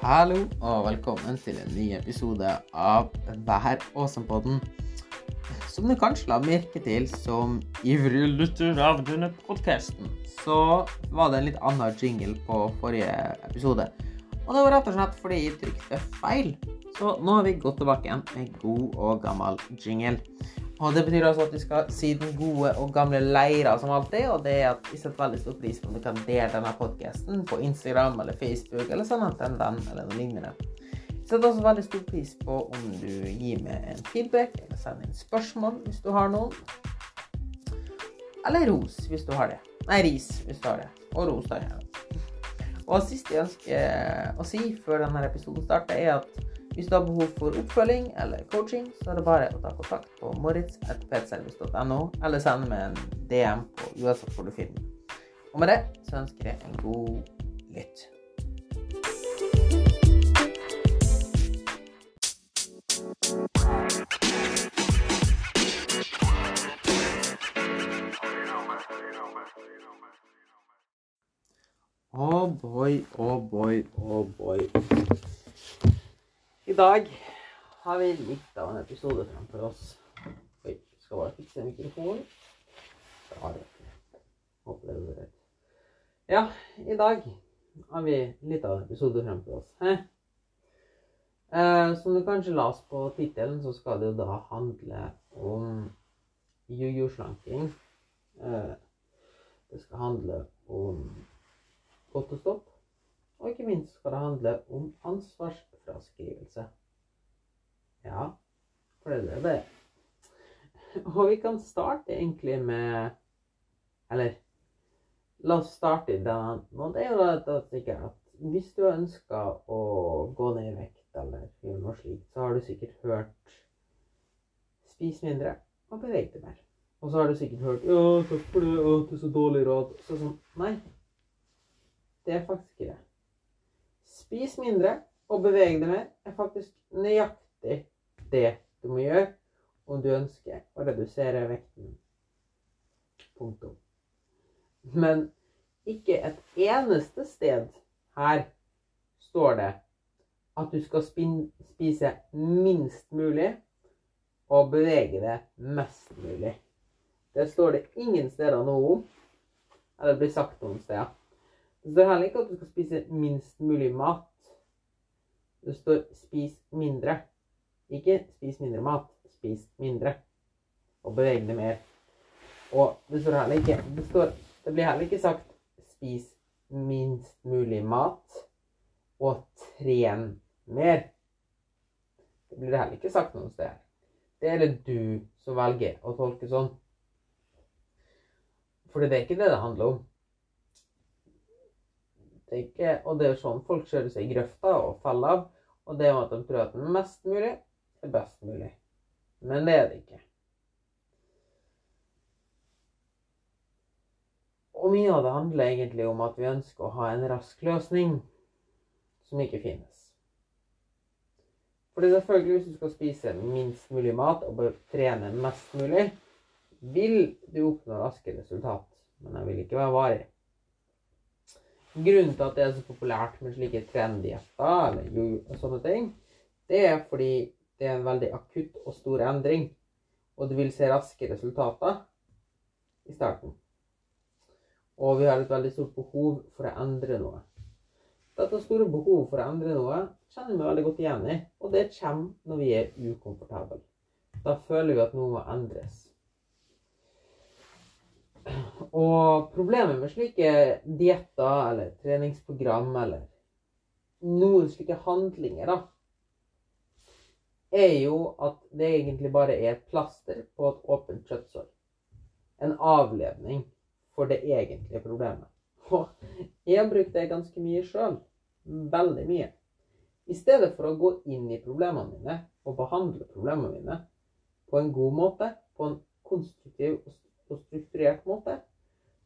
Hallo og velkommen til en ny episode av Vær Åsen-podden. Som du kanskje la merke til som ivrig lytter av denne podkasten, så var det en litt annen jingle på forrige episode. Og det var rett og slett fordi jeg trykte feil. Så nå har vi gått tilbake igjen med god og gammel jingle. Og Det betyr altså at vi skal si den gode og gamle leira som alltid. Og det er at vi setter veldig stor pris på om du kan dele denne podkasten på Instagram eller Facebook eller sånn at en venn eller noe lignende. Vi setter også veldig stor pris på om du gir meg en feedback eller sender inn spørsmål hvis du har noen. Eller ros hvis du har det. Nei, ris hvis du har det. Og ros, da. Og siste jeg ønsker å si før denne episoden starter, er at hvis du har behov for oppfølging eller coaching, så er det bare å ta kontakt på moritz.petservice.no, eller sende meg en DM på USA hvor du finner. Og med det så ønsker jeg en god lytt. Oh boy, oh boy, oh boy. I dag har vi litt av en episode framfor oss. Oi, skal bare fikse mikrofonen. Håper det går greit. Ja, i dag har vi litt av en episode framfor oss. Eh, som du kanskje las på tittelen, så skal det jo da handle om jojo-slanking. Eh, det skal handle om godt og stopp. Og ikke minst skal det handle om ansvarsfraskrivelse. Ja, for det er det. Og vi kan starte egentlig med Eller la oss starte i den Og det er jo da sikkert at hvis du ønsker å gå ned i vekt eller gjøre noe slikt, så har du sikkert hørt spis mindre og beveg deg mer. Og så har du sikkert hørt ja, takk for det, å, det er så dårlig råd. Så sånn, nei, det er faktisk ikke det. Spis mindre og beveg deg mer er faktisk nøyaktig det du må gjøre om du ønsker å redusere vekten. Punktum. Men ikke et eneste sted her står det at du skal spise minst mulig og bevege deg mest mulig. Det står det ingen steder noe om, eller blir sagt noen steder. Det står heller ikke at du skal spise minst mulig mat. Det står 'spis mindre'. Ikke 'spis mindre mat', spis mindre. Og beveg deg mer. Og det står heller ikke det, står, det blir heller ikke sagt 'spis minst mulig mat' og 'tren mer'. Det blir det heller ikke sagt noen steder. Det er det du som velger å tolke sånn. For det er ikke det det handler om. Er ikke, og det er sånn folk kjører seg i grøfta og faller av. Og det er at de tror at mest mulig er best mulig. Men det er det ikke. Og mye av det handler egentlig om at vi ønsker å ha en rask løsning som ikke finnes. Fordi selvfølgelig, hvis du skal spise minst mulig mat og trene mest mulig, vil du oppnå raske resultat. Men den vil ikke være varig. Grunnen til at det er så populært med slike trenddietter eller sånne ting, det er fordi det er en veldig akutt og stor endring, og du vil se raske resultater i starten. Og vi har et veldig stort behov for å endre noe. Dette store behovet for å endre noe kjenner vi veldig godt igjen i, og det kommer når vi er ukomfortable. Da føler vi at noe må endres. Og problemet med slike dietter eller treningsprogram eller noen slike handlinger, da, er jo at det egentlig bare er et plaster på et åpent kjøttsår. En avledning for det egentlige problemet. Og jeg har brukt det ganske mye sjøl. Veldig mye. I stedet for å gå inn i problemene mine og behandle problemene mine på en god måte, på en konstruktiv og strukturert måte,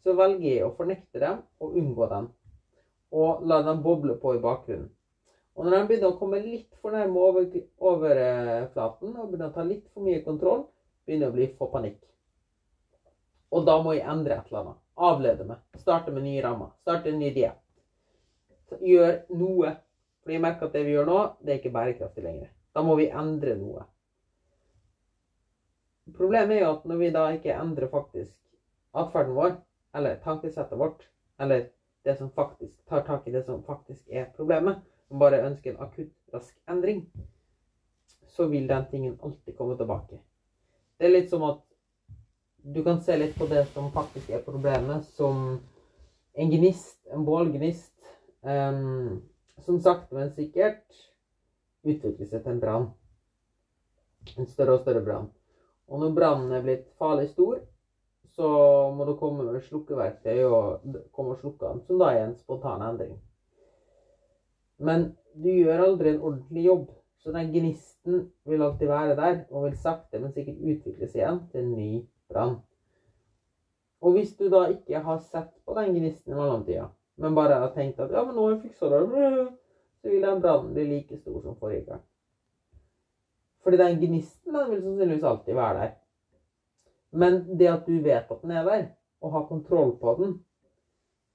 så velger jeg å fornekte dem og unngå dem. Og la dem boble på i bakgrunnen. Og når de begynner å komme litt for nærme over, overflaten og begynner å ta litt for mye kontroll, begynner jeg å bli få panikk. Og da må jeg endre et eller annet. Avlede meg. Starte med nye rammer. Starte en ny diett. Gjør noe For jeg merker at det vi gjør nå, det er ikke bærekraftig lenger. Da må vi endre noe. Problemet er jo at når vi da ikke endrer faktisk atferden vår, eller tankesettet vårt, eller det som faktisk tar tak i det som faktisk er problemet, og bare ønsker en akutt, rask endring, så vil den tingen alltid komme tilbake. Det er litt som at du kan se litt på det som faktisk er problemet, som en gnist, en bålgnist, um, som sakte, men sikkert utvikler seg til en brann. En større og større brann. Og når brannen er blitt farlig stor, så må du komme med slukkeverktøy og komme og slukke den, som da er en spontan endring. Men du gjør aldri en ordentlig jobb, så den gnisten vil alltid være der, og vil sakte, men sikkert utvikles igjen til en ny brann. Og hvis du da ikke har sett på den gnisten i mellomtida, men bare har tenkt at ja, men nå har jeg fiksa det, så vil den brannen bli like stor som forrige gang. Fordi den gnisten den vil sannsynligvis alltid være der. Men det at du vet at den er der, og har kontroll på den,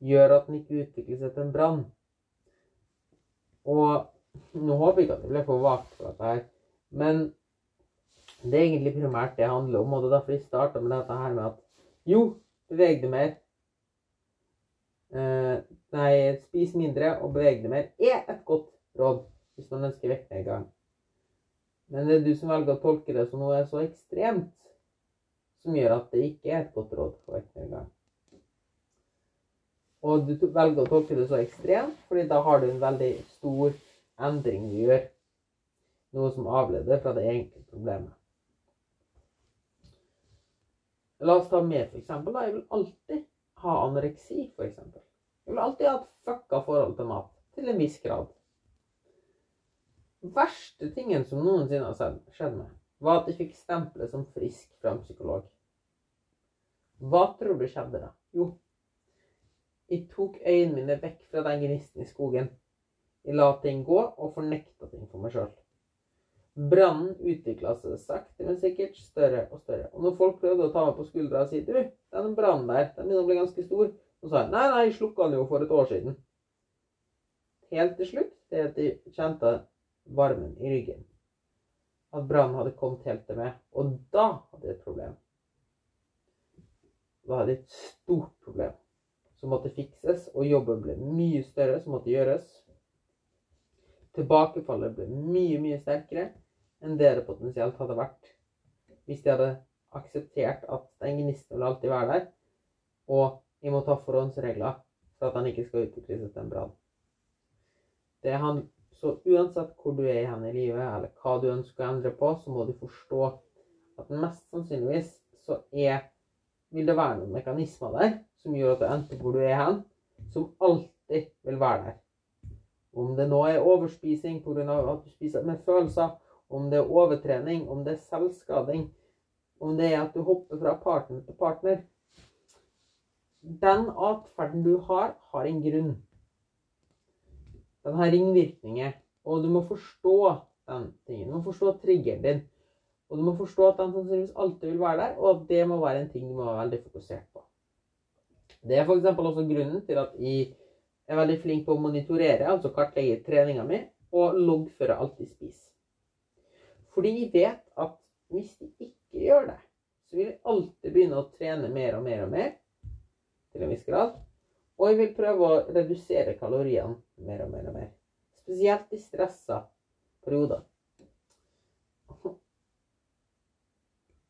gjør at den ikke utvikler seg til en brann. Og nå håper jeg ikke at jeg ble for vagt for dette her, men det er egentlig primært det handler om. Og det er derfor jeg starta med dette her med at jo, beveg deg mer. Eh, nei, spis mindre og beveg deg mer er et godt råd hvis man ønsker vektnedgang. Men det er du som velger å tolke det som noe så ekstremt, som gjør at det ikke er et godt råd for vektnedgang. Og du velger å tolke det så ekstremt, fordi da har du en veldig stor endring du gjør. Noe som avleder fra det egentlige problemet. La oss ta med eksempel. Da. Jeg vil alltid ha anoreksi, eksempel. Jeg vil alltid ha et fucka forhold til mat. Til en viss grad verste tingen som noensinne har skjedd meg, var at jeg fikk stempelet som frisk fra en psykolog. Hva tror du skjedde da? Jo, jeg tok øynene mine vekk fra den gnisten i skogen. Jeg la ting gå og fornekta ting for meg sjøl. Brannen utvikla seg sakte, men sikkert større og større. Og når folk prøvde å ta meg på skuldra og si du, den brannen der, den begynner å bli ganske stor, så sa jeg nei, nei, jeg slukka den jo for et år siden. Helt til slutt, det at jeg kjente varmen i ryggen. At brannen hadde kommet helt til meg. Og da hadde jeg et problem. Da hadde jeg et stort problem som måtte fikses, og jobben ble mye større som måtte gjøres. Tilbakefallet ble mye, mye sterkere enn det det potensielt hadde vært hvis de hadde akseptert at den gnisten vil alltid være der, og vi må ta forhåndsregler for at den ikke skal utvikle seg til en brann. Det, han, så uansett hvor du er hen i livet, eller hva du ønsker å endre på, så må du forstå at mest sannsynligvis så er, vil det være noen mekanismer der som gjør at du endte hvor du er hen, som alltid vil være der. Om det nå er overspising pga. at du spiser med følelser, om det er overtrening, om det er selvskading, om det er at du hopper fra partner til partner Den atferden du har, har en grunn. Den har ringvirkninger. Og du må forstå den tingen. Du må forstå triggeren din. Og du må forstå at den sannsynligvis alltid vil være der, og at det må være en ting du må være veldig fokusert på. Det er f.eks. også grunnen til at jeg er veldig flink på å monitorere, altså kartlegge treninga mi, og loggføre alt jeg spiser. Fordi jeg vet at hvis de ikke gjør det, så vil jeg alltid begynne å trene mer og mer og mer, til en viss grad. Og jeg vil prøve å redusere kaloriene mer og mer og mer. Spesielt i stressa perioder.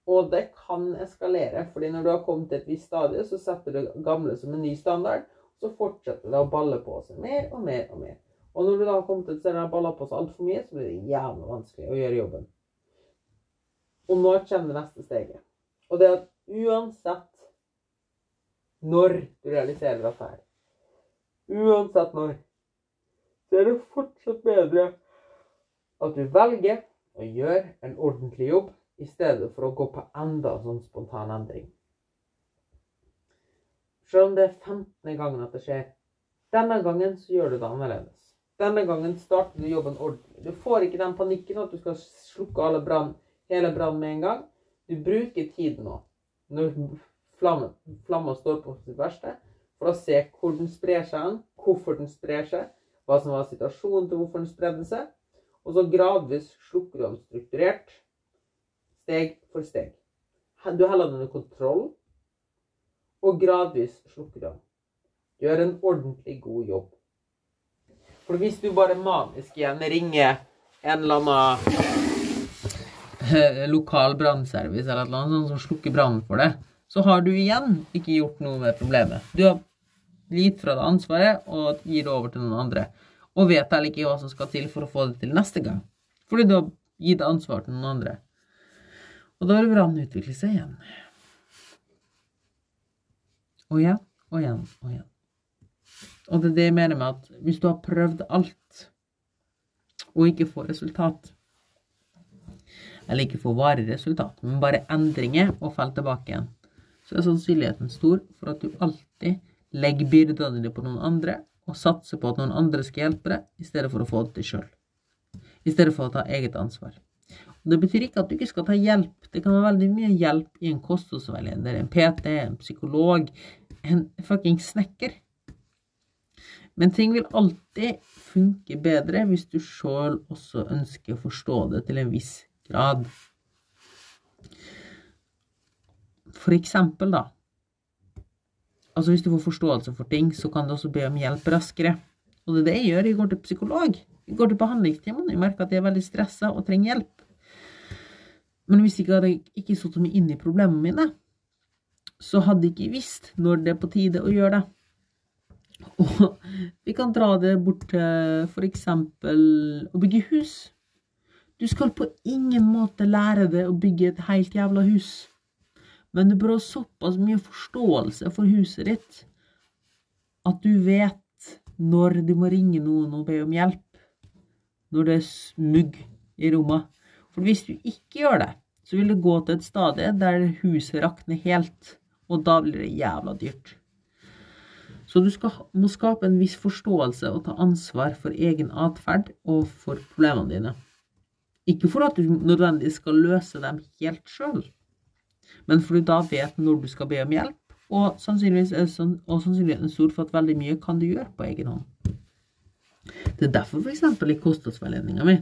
Og det kan eskalere, fordi når du har kommet til et visst stadie, så setter du gamle som en ny standard, så fortsetter det å balle på seg mer og mer og mer. Og når du da har kommet til et sted der det baller på seg altfor mye, så blir det jævlig vanskelig å gjøre jobben. Og nå kommer det neste steget. Og det er at uansett når du realiserer dette her. Uansett når. Så er det fortsatt bedre at du velger å gjøre en ordentlig jobb i stedet for å gå på enda sånn spontan endring. Selv om det er 15. gangen at det skjer, denne gangen så gjør du det annerledes. Denne gangen starter du jobben ordentlig. Du får ikke den panikken at du skal slukke brand, hele brannen med en gang. Du bruker tid nå. Når flammen, flammen står på sitt verste, for å se hvor den sprer seg, hvorfor den sprer seg, hva som var situasjonen til hvorfor den spredde seg, og så gradvis slukker du den strukturert, steg for steg. Du holder den under kontroll, og gradvis slukker du den. Gjør en ordentlig god jobb. For hvis du bare manisk igjen ringer en eller annen eh, lokal brannservice eller annet sånt som slukker brannen for deg, så har du igjen ikke gjort noe med problemet. Du har gitt fra deg ansvaret og gir det over til noen andre. Og vet heller ikke hva som skal til for å få det til neste gang. Fordi du har gitt ansvar til noen andre. Og da vil brannen utvikle seg igjen. Og igjen og igjen og igjen. Og det er det jeg mener med at hvis du har prøvd alt, og ikke får resultat, eller ikke får varig resultat, men bare endringer og faller tilbake igjen, så er sannsynligheten stor for at du alltid legger byrdene dine på noen andre og satser på at noen andre skal hjelpe deg, i stedet for å få det til sjøl. I stedet for å ta eget ansvar. Og det betyr ikke at du ikke skal ta hjelp. Det kan være veldig mye hjelp i en kostholdsveileder, en PT, en psykolog, en fucking snekker. Men ting vil alltid funke bedre hvis du sjøl også ønsker å forstå det til en viss grad. For eksempel, da. Altså Hvis du får forståelse for ting, så kan du også be om hjelp raskere. Og det er det jeg gjør. Jeg går til psykolog. Jeg går til behandlingstimene. Jeg merker at jeg er veldig stressa og trenger hjelp. Men hvis jeg ikke hadde ikke satt meg inn i problemene mine, så hadde jeg ikke visst når det er på tide å gjøre det. Og vi kan dra det bort til eksempel å bygge hus. Du skal på ingen måte lære deg å bygge et helt jævla hus. Men du bør ha såpass mye forståelse for huset ditt at du vet når du må ringe noen og be om hjelp. Når det er smugg i rommet. For hvis du ikke gjør det, så vil det gå til et stadie der huset rakner helt. Og da blir det jævla dyrt. Så du skal, må skape en viss forståelse og ta ansvar for egen atferd og for problemene dine. Ikke for at du nødvendigvis skal løse dem helt sjøl, men for du da vet når du skal be om hjelp, og sannsynligvis er sånn, og sannsynligheten stor for at veldig mye kan du gjøre på egen hånd. Det er derfor f.eks. i kostholdsveiledninga mi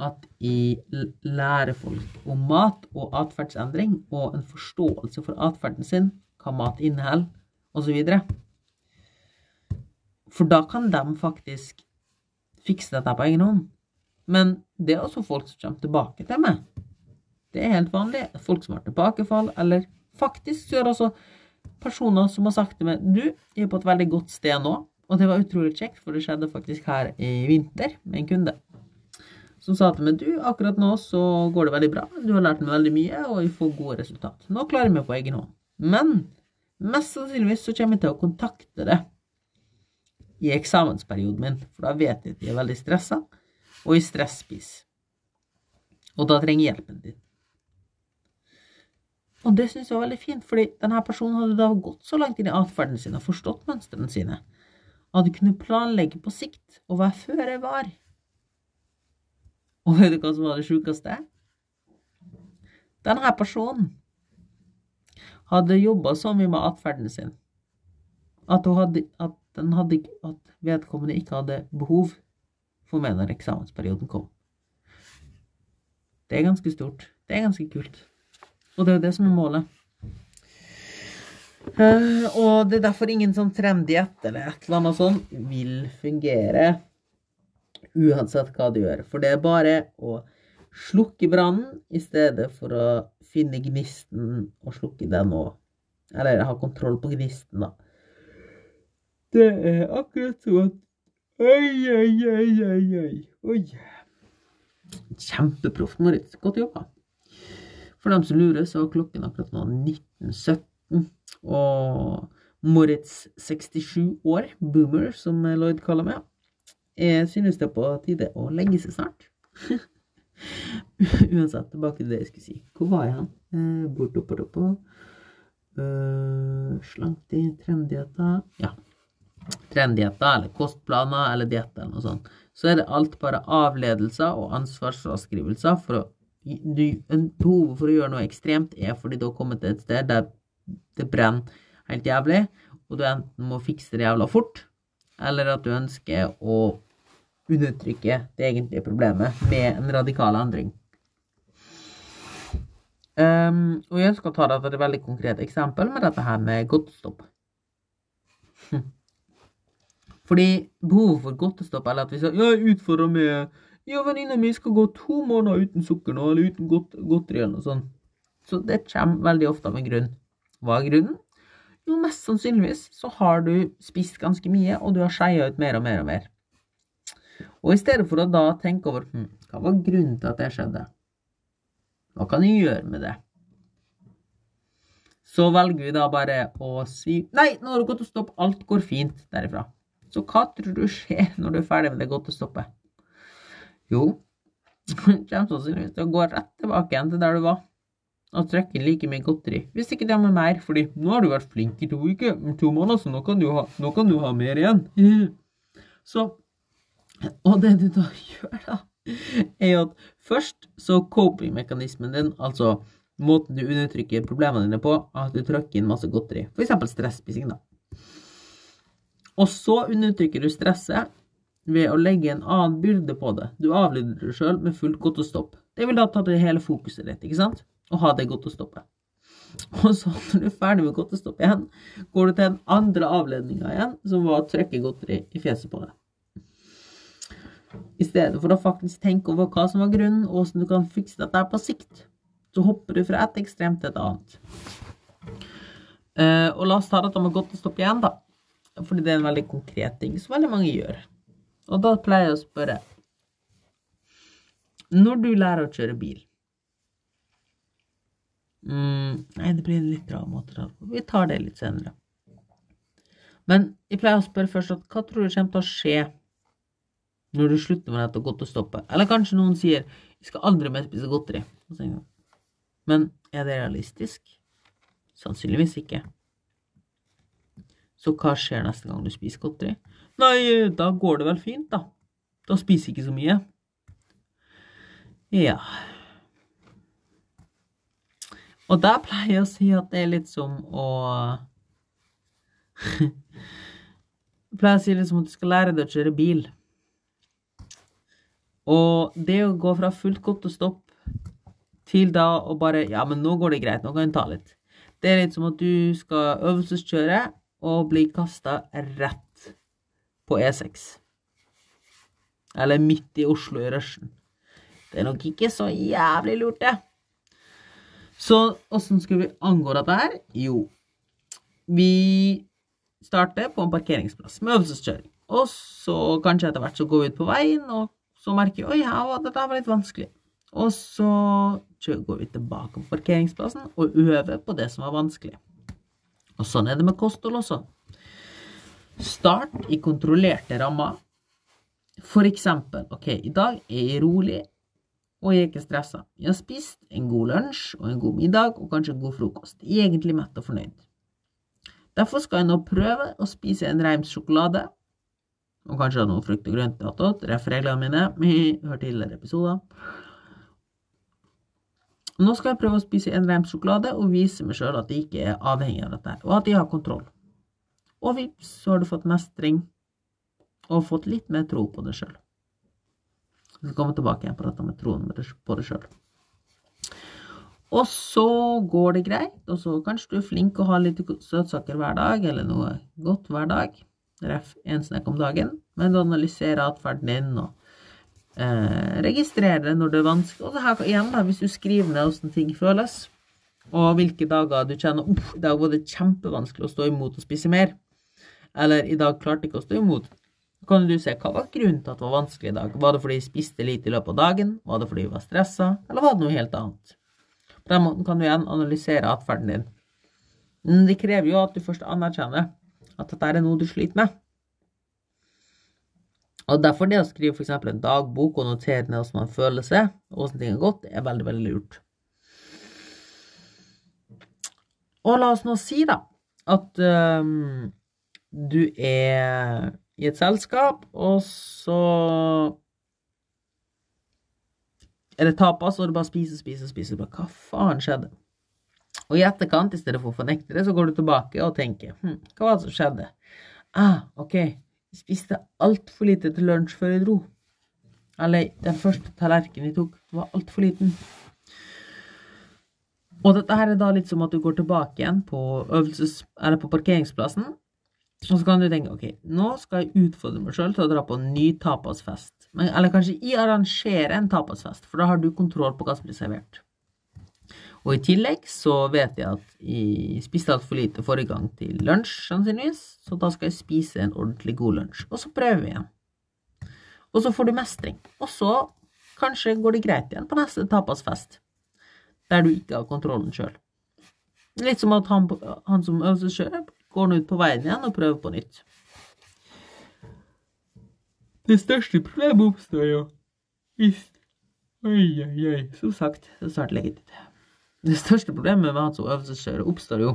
at jeg lærer folk om mat og atferdsendring og en forståelse for atferden sin, hva mat inneholder, osv. For da kan de faktisk fikse dette på egen hånd. Men det er også folk som kommer tilbake til meg. Det er helt vanlig. Folk som har tilbakefall, eller faktisk så er det også personer som har sagt til meg Du, jeg er på et veldig godt sted nå. Og det var utrolig kjekt, for det skjedde faktisk her i vinter med en kunde. Som sa til meg du, akkurat nå så går det veldig bra, du har lært meg veldig mye, og jeg får gode resultat. Nå klarer jeg meg på egen hånd. Men mest sannsynligvis så kommer jeg til å kontakte det i eksamensperioden min, for da vet jeg at jeg er veldig stressa, og i stresspis. Og da trenger jeg hjelpen din. Og det syns jeg var veldig fint, fordi denne personen hadde da gått så langt inn i atferden sin og forstått mønstrene sine, at de kunne planlegge på sikt og være føre var. Og vet du hva som var det sjukeste? Denne personen hadde jobba så mye med atferden sin at, hadde, at, hadde, at vedkommende ikke hadde behov for meg når eksamensperioden kom. Det er ganske stort. Det er ganske kult. Og det er jo det som er målet. Uh, og det er derfor ingen sånn trenddiett eller et eller annet sånt vil fungere uansett hva du gjør. For det er bare å slukke brannen i stedet for å finne gnisten og slukke den òg. Eller ha kontroll på gnisten, da. Det er akkurat sånn oi, oi, oi, oi. oi. Kjempeproft, Moritz. Godt jobba. For dem som lurer, så er klokken akkurat nå 1917. Og Moritz 67 år, boomer, som Lloyd kaller meg, jeg synes det er på tide å legge seg snart. Uansett, tilbake til det jeg skulle si. Hvor var jeg hen? Eh, bort opp, opp, opp. Uh, slank i trenddietter Ja. Trenddietter, eller kostplaner, eller dietter, eller noe sånt. Så er det alt bare avledelser og ansvarsfraskrivelser for å behovet for å gjøre noe ekstremt er fordi du har kommet til et sted der det brenner helt jævlig, og du enten må fikse det jævla fort, eller at du ønsker å undertrykke det egentlige problemet med en radikal endring. Um, og jeg ønsker å ta deg til et veldig konkret eksempel med dette her med godtestopp. Fordi behovet for godtestopp eller at vi sier jeg utfordrer med ja, venninna mi skal gå to måneder uten sukker nå, eller uten godt, godteri eller noe sånt. Så det kommer veldig ofte av en grunn. Hva er grunnen? Jo, mest sannsynligvis så har du spist ganske mye, og du har skeia ut mer og mer og mer. Og i stedet for å da tenke over hm, hva var grunnen til at det skjedde, hva kan jeg gjøre med det? Så velger vi da bare å si nei, nå har det gått å stoppe, alt går fint derifra. Så hva tror du skjer når du er ferdig med det godtestoppet? Jo, du kommer sannsynligvis til å gå rett tilbake igjen til der du var, og trykke inn like mye godteri. Hvis ikke det er med mer, fordi nå har du vært flink i to uker, to måneder, så nå kan du ha, kan du ha mer igjen. Så, og det du da gjør, da, er at først så coping-mekanismen din, altså måten du undertrykker problemene dine på, at du trykker inn masse godteri. Eksempel stresspising, da. Og så undertrykker du stresset ved å legge en annen byrde på det. Du avlyder deg sjøl med fullt godt å stoppe. Det vil da ta det hele fokuset ditt, ikke sant? Og ha det godt å stoppe. Og så, når du er ferdig med godt å stoppe igjen, går du til den andre avledninga igjen, som var å trykke godteri i fjeset på deg. I stedet for å faktisk tenke over hva som var grunnen, og hvordan du kan fikse dette på sikt, så hopper du fra et ekstremt til et annet. Uh, og la oss ta dette med godt å stoppe igjen, da. Fordi det er en veldig konkret ting som veldig mange gjør. Og da pleier jeg å spørre Når du lærer å kjøre bil mm, Nei, det blir litt bra måte. Da. Vi tar det litt senere. Men jeg pleier å spørre først at hva tror du kommer til å skje når du slutter med dette godt å stoppe? Eller kanskje noen sier jeg skal aldri mer spise godteri. Men er det realistisk? Sannsynligvis ikke. Så hva skjer neste gang du spiser godteri? Nei, da går det vel fint, da. Da spiser jeg ikke så mye. Ja. Og da pleier jeg å si at det er litt som å Jeg pleier å si liksom at du skal lære deg å kjøre bil. Og det å gå fra fullt godt og stopp til da å bare Ja, men nå går det greit, nå kan jeg ta litt. Det er litt som at du skal øvelseskjøre og bli kasta rett på E6. Eller midt i Oslo i rushen. Det er nok ikke så jævlig lurt, det. Så åssen skulle vi angå dette her? Jo, vi starter på en parkeringsplass med øvelseskjøring. Og så kanskje etter hvert så går vi ut på veien, og så merker vi oi, ja, dette var litt vanskelig. Og så går vi tilbake på parkeringsplassen og øver på det som var vanskelig. Og sånn er det med kosthold også. Start i kontrollerte rammer. For eksempel, ok, i dag er jeg rolig, og jeg er ikke stressa. Jeg har spist en god lunsj og en god middag og kanskje en god frokost. Jeg er egentlig mett og fornøyd. Derfor skal jeg nå prøve å spise en Reims sjokolade, og kanskje noe frukt og grønt attåt. Ref reglene mine. Hør tidligere episoder. Nå skal jeg prøve å spise en rem sjokolade og vise meg sjøl at jeg ikke er avhengig av dette, og at jeg har kontroll. Og vips, så har du fått mestring og fått litt mer tro på deg sjøl. Vi skal komme tilbake igjen på dette med troen på deg sjøl. Og så går det greit, og så kanskje du er flink å ha litt søtsaker hver dag, eller noe godt hver dag. Ref. en snekk om dagen. Men du analyserer atferden din og eh, registrere det når det er vanskelig. Og her igjen, da, hvis du skriver ned hvordan ting føles, og hvilke dager du kjenner uff, i dag var det kjempevanskelig å stå imot og spise mer, eller i dag klarte ikke å stå imot, kan du se hva var grunnen til at det var vanskelig i dag. Var det fordi jeg spiste lite i løpet av dagen, var det fordi jeg var stressa, eller var det noe helt annet? På den måten kan du igjen analysere atferden din. Men det krever jo at du først anerkjenner at dette er noe du sliter med. Og Derfor det å skrive f.eks. en dagbok og notere ned hvordan man føler seg, og hvordan ting har gått, er veldig, veldig lurt. Og la oss nå si, da, at um, du er i et selskap, og så er det tapas, og du bare spiser, spiser, spiser. Bare, hva faen skjedde? Og i etterkant, i stedet for å fornekte det, så går du tilbake og tenker hm, hva var det som skjedde? Ah, ok, Jeg spiste altfor lite til lunsj før jeg dro. Eller den første tallerkenen jeg tok, var altfor liten. Og dette her er da litt som at du går tilbake igjen på, øvelses, på parkeringsplassen. Og så kan du tenke ok, nå skal jeg utfordre meg sjøl til å dra på en ny tapasfest. Men, eller kanskje jeg arrangerer en tapasfest, for da har du kontroll på hva som blir servert. Og i tillegg så vet jeg at jeg spiste altfor lite forrige gang til lunsj, sannsynligvis, så da skal jeg spise en ordentlig god lunsj. Og så prøver vi igjen. Og så får du mestring. Og så kanskje går det greit igjen på neste tapasfest, der du ikke har kontrollen sjøl. Litt som at han, han som sjøl, går han ut på veien igjen og prøver på nytt. Det største problemet oppstår jo hvis Oi, oi, oi. Som sagt, det er snart leggetid. Det største problemet med han som øvelseskjører oppstår jo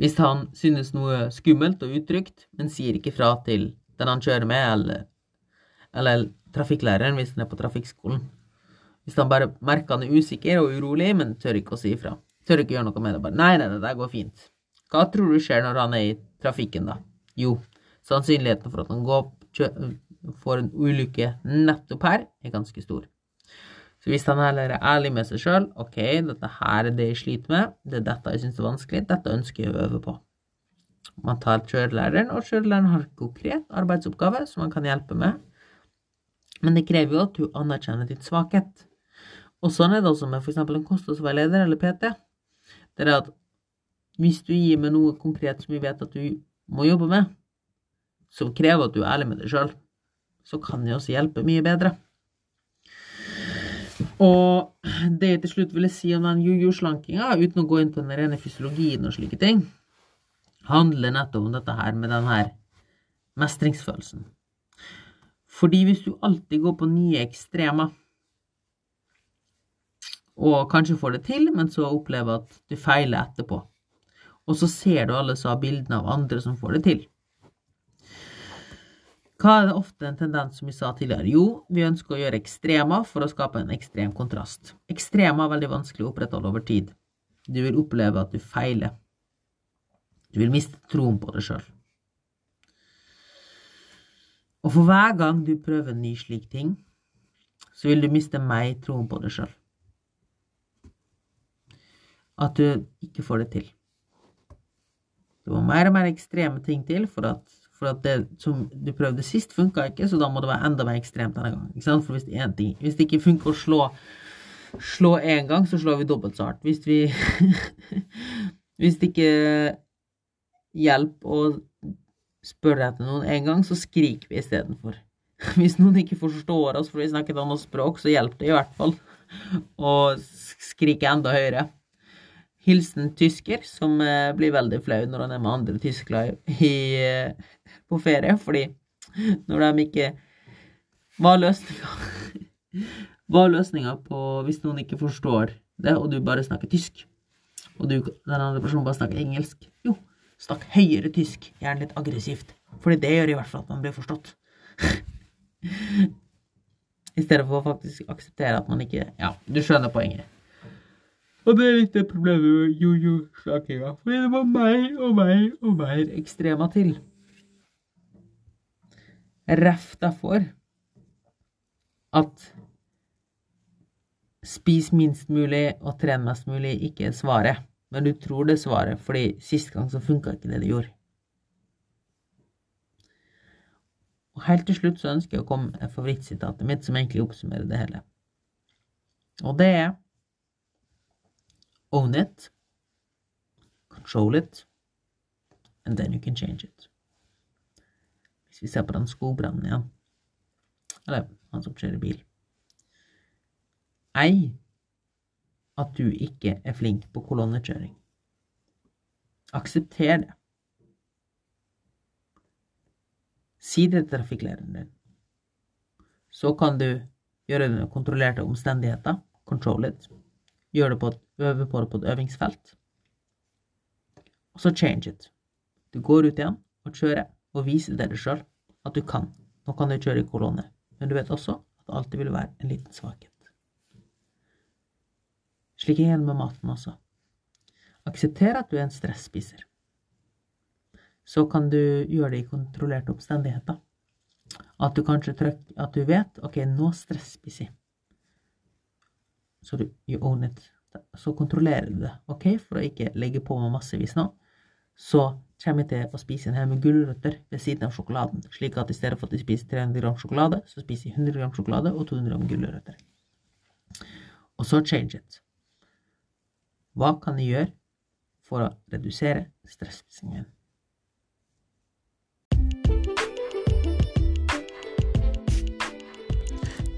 hvis han synes noe skummelt og utrygt, men sier ikke fra til den han kjører med, eller, eller trafikklæreren hvis han er på trafikkskolen. Hvis han bare merker han er usikker og urolig, men tør ikke å si ifra. Tør ikke gjøre noe med det. Bare nei, nei, det går fint. Hva tror du skjer når han er i trafikken, da? Jo, sannsynligheten for at han går, får en ulykke nettopp her, er ganske stor. Så hvis han heller er ærlig med seg sjøl, ok, dette her er det jeg sliter med, det er dette jeg syns er vanskelig, dette ønsker jeg å øve på. Man tar kjørelæreren, og kjørelæreren har en konkret arbeidsoppgave som han kan hjelpe med, men det krever jo at du anerkjenner ditt svakhet. Og sånn er det også med f.eks. en kostholdsveileder eller PT. Det er at hvis du gir meg noe konkret som vi vet at du må jobbe med, som krever at du er ærlig med deg sjøl, så kan det også hjelpe mye bedre. Og det jeg til slutt ville si om den juju-slankinga, uten å gå inn på den rene fysiologien og slike ting, handler nettopp om dette her med den her mestringsfølelsen. Fordi hvis du alltid går på nye ekstremer, og kanskje får det til, men så opplever at du feiler etterpå, og så ser du alle har bildene av andre som får det til, hva er det ofte en tendens som vi sa tidligere? Jo, vi ønsker å gjøre ekstremer for å skape en ekstrem kontrast. Ekstremer er veldig vanskelig å opprettholde over tid. Du vil oppleve at du feiler. Du vil miste troen på deg sjøl. Og for hver gang du prøver en ny slik ting, så vil du miste meg troen på deg sjøl. At du ikke får det til. Det må mer og mer ekstreme ting til for at for at det som du prøvde sist, funka ikke, så da må det være enda mer ekstremt denne gangen. Ikke sant? For hvis, ting, hvis det ikke funker å slå slå én gang, så slår vi dobbelt så hardt. Hvis vi Hvis det ikke hjelper å spørre etter noen én gang, så skriker vi istedenfor. Hvis noen ikke forstår oss fordi vi snakker et annet språk, så hjelper det i hvert fall å skrike enda høyere. Hilsen tysker, som eh, blir veldig flau når han er med andre tyskere i, på ferie, fordi når de ikke Hva er løsninga? Hva er løsninga på hvis noen ikke forstår det, og du bare snakker tysk, og du, den andre personen bare snakker engelsk? Jo, snakk høyere tysk, gjerne litt aggressivt, fordi det gjør i hvert fall at man blir forstått. I stedet for å faktisk akseptere at man ikke Ja, du skjønner poenget. Og det er litt det problemet med jojo-slakinga, fordi det var mer og mer og mer ekstrema til. Ref derfor at spis minst mulig og tren mest mulig ikke er svaret, men du tror det er svaret fordi sist gang så funka ikke det du gjorde. Og helt til slutt så ønsker jeg å komme med favorittsitatet mitt, som egentlig oppsummerer det hele. Og det er Own it, control it, and then you can change it. Hvis vi ser på den skogbrannen igjen, eller han som kjører bil Ei at du ikke er flink på kolonnekjøring. Aksepter det. Si det til trafikklæreren din. Så kan du gjøre det under kontrollerte omstendigheter. Control it. Gjør det på et, øve på det på et øvingsfelt. Og så change it. Du går ut igjen og kjører og viser deg sjøl at du kan. Nå kan du kjøre i kolonne, men du vet også at det alltid vil være en liten svakhet. Slik er det med maten også. Aksepter at du er en stresspiser. så kan du gjøre det i kontrollerte omstendigheter. At du kanskje trykker At du vet OK, nå stresspiser jeg. Så du you own it. Så kontrollerer du det, OK, for å ikke legge på meg massevis nå. Så kommer jeg til å spise en hel med gulrøtter ved siden av sjokoladen, slik at i stedet for at jeg spiser 300 gram sjokolade, så spiser jeg 100 gram sjokolade og 200 gram gulrøtter. Og så change it. Hva kan jeg gjøre for å redusere stresspisingen?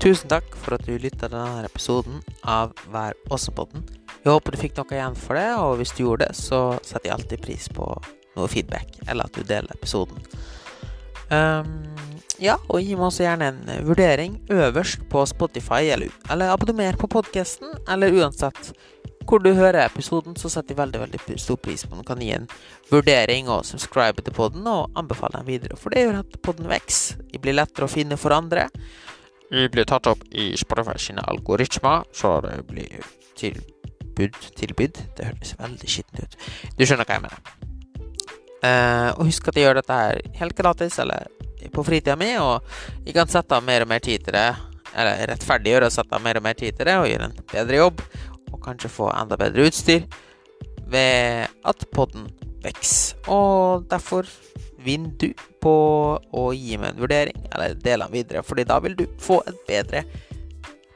Tusen takk for at du lytta til denne episoden av Vær også-podden. Jeg håper du fikk noe igjen for det, og hvis du gjorde det, så setter jeg alltid pris på noe feedback, eller at du deler episoden. Um, ja, og gi meg også gjerne en vurdering øverst på Spotify, eller, eller abonner på podkasten, eller uansett hvor du hører episoden, så setter jeg veldig veldig stor pris på om du kan gi en vurdering og subscribe til podden, og anbefale den videre, for det gjør at podden vokser. Det blir lettere å finne for andre. Blir tatt opp i Spotify sine algoritmer, så det blir tilbud Tilbud? Det høres veldig skittent ut. Du skjønner hva jeg mener. Uh, og husk at jeg gjør dette her helt gratis, eller på fritida mi, og jeg kan sette av mer og mer tid til det. Eller rettferdiggjøre å sette av mer og mer tid til det, og gjøre en bedre jobb, og kanskje få enda bedre utstyr, ved at podden vokser. Og derfor vinner du på å gi meg en vurdering, eller dele den videre, fordi da vil du få et bedre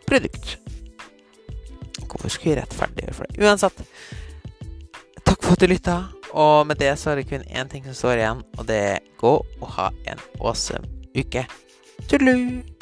produkt. Hvorfor skulle jeg rettferdiggjøre for det? Uansett, takk for at du lytta, og med det så er det kun én ting som står igjen, og det er gå og ha en awesome uke. Tudelu!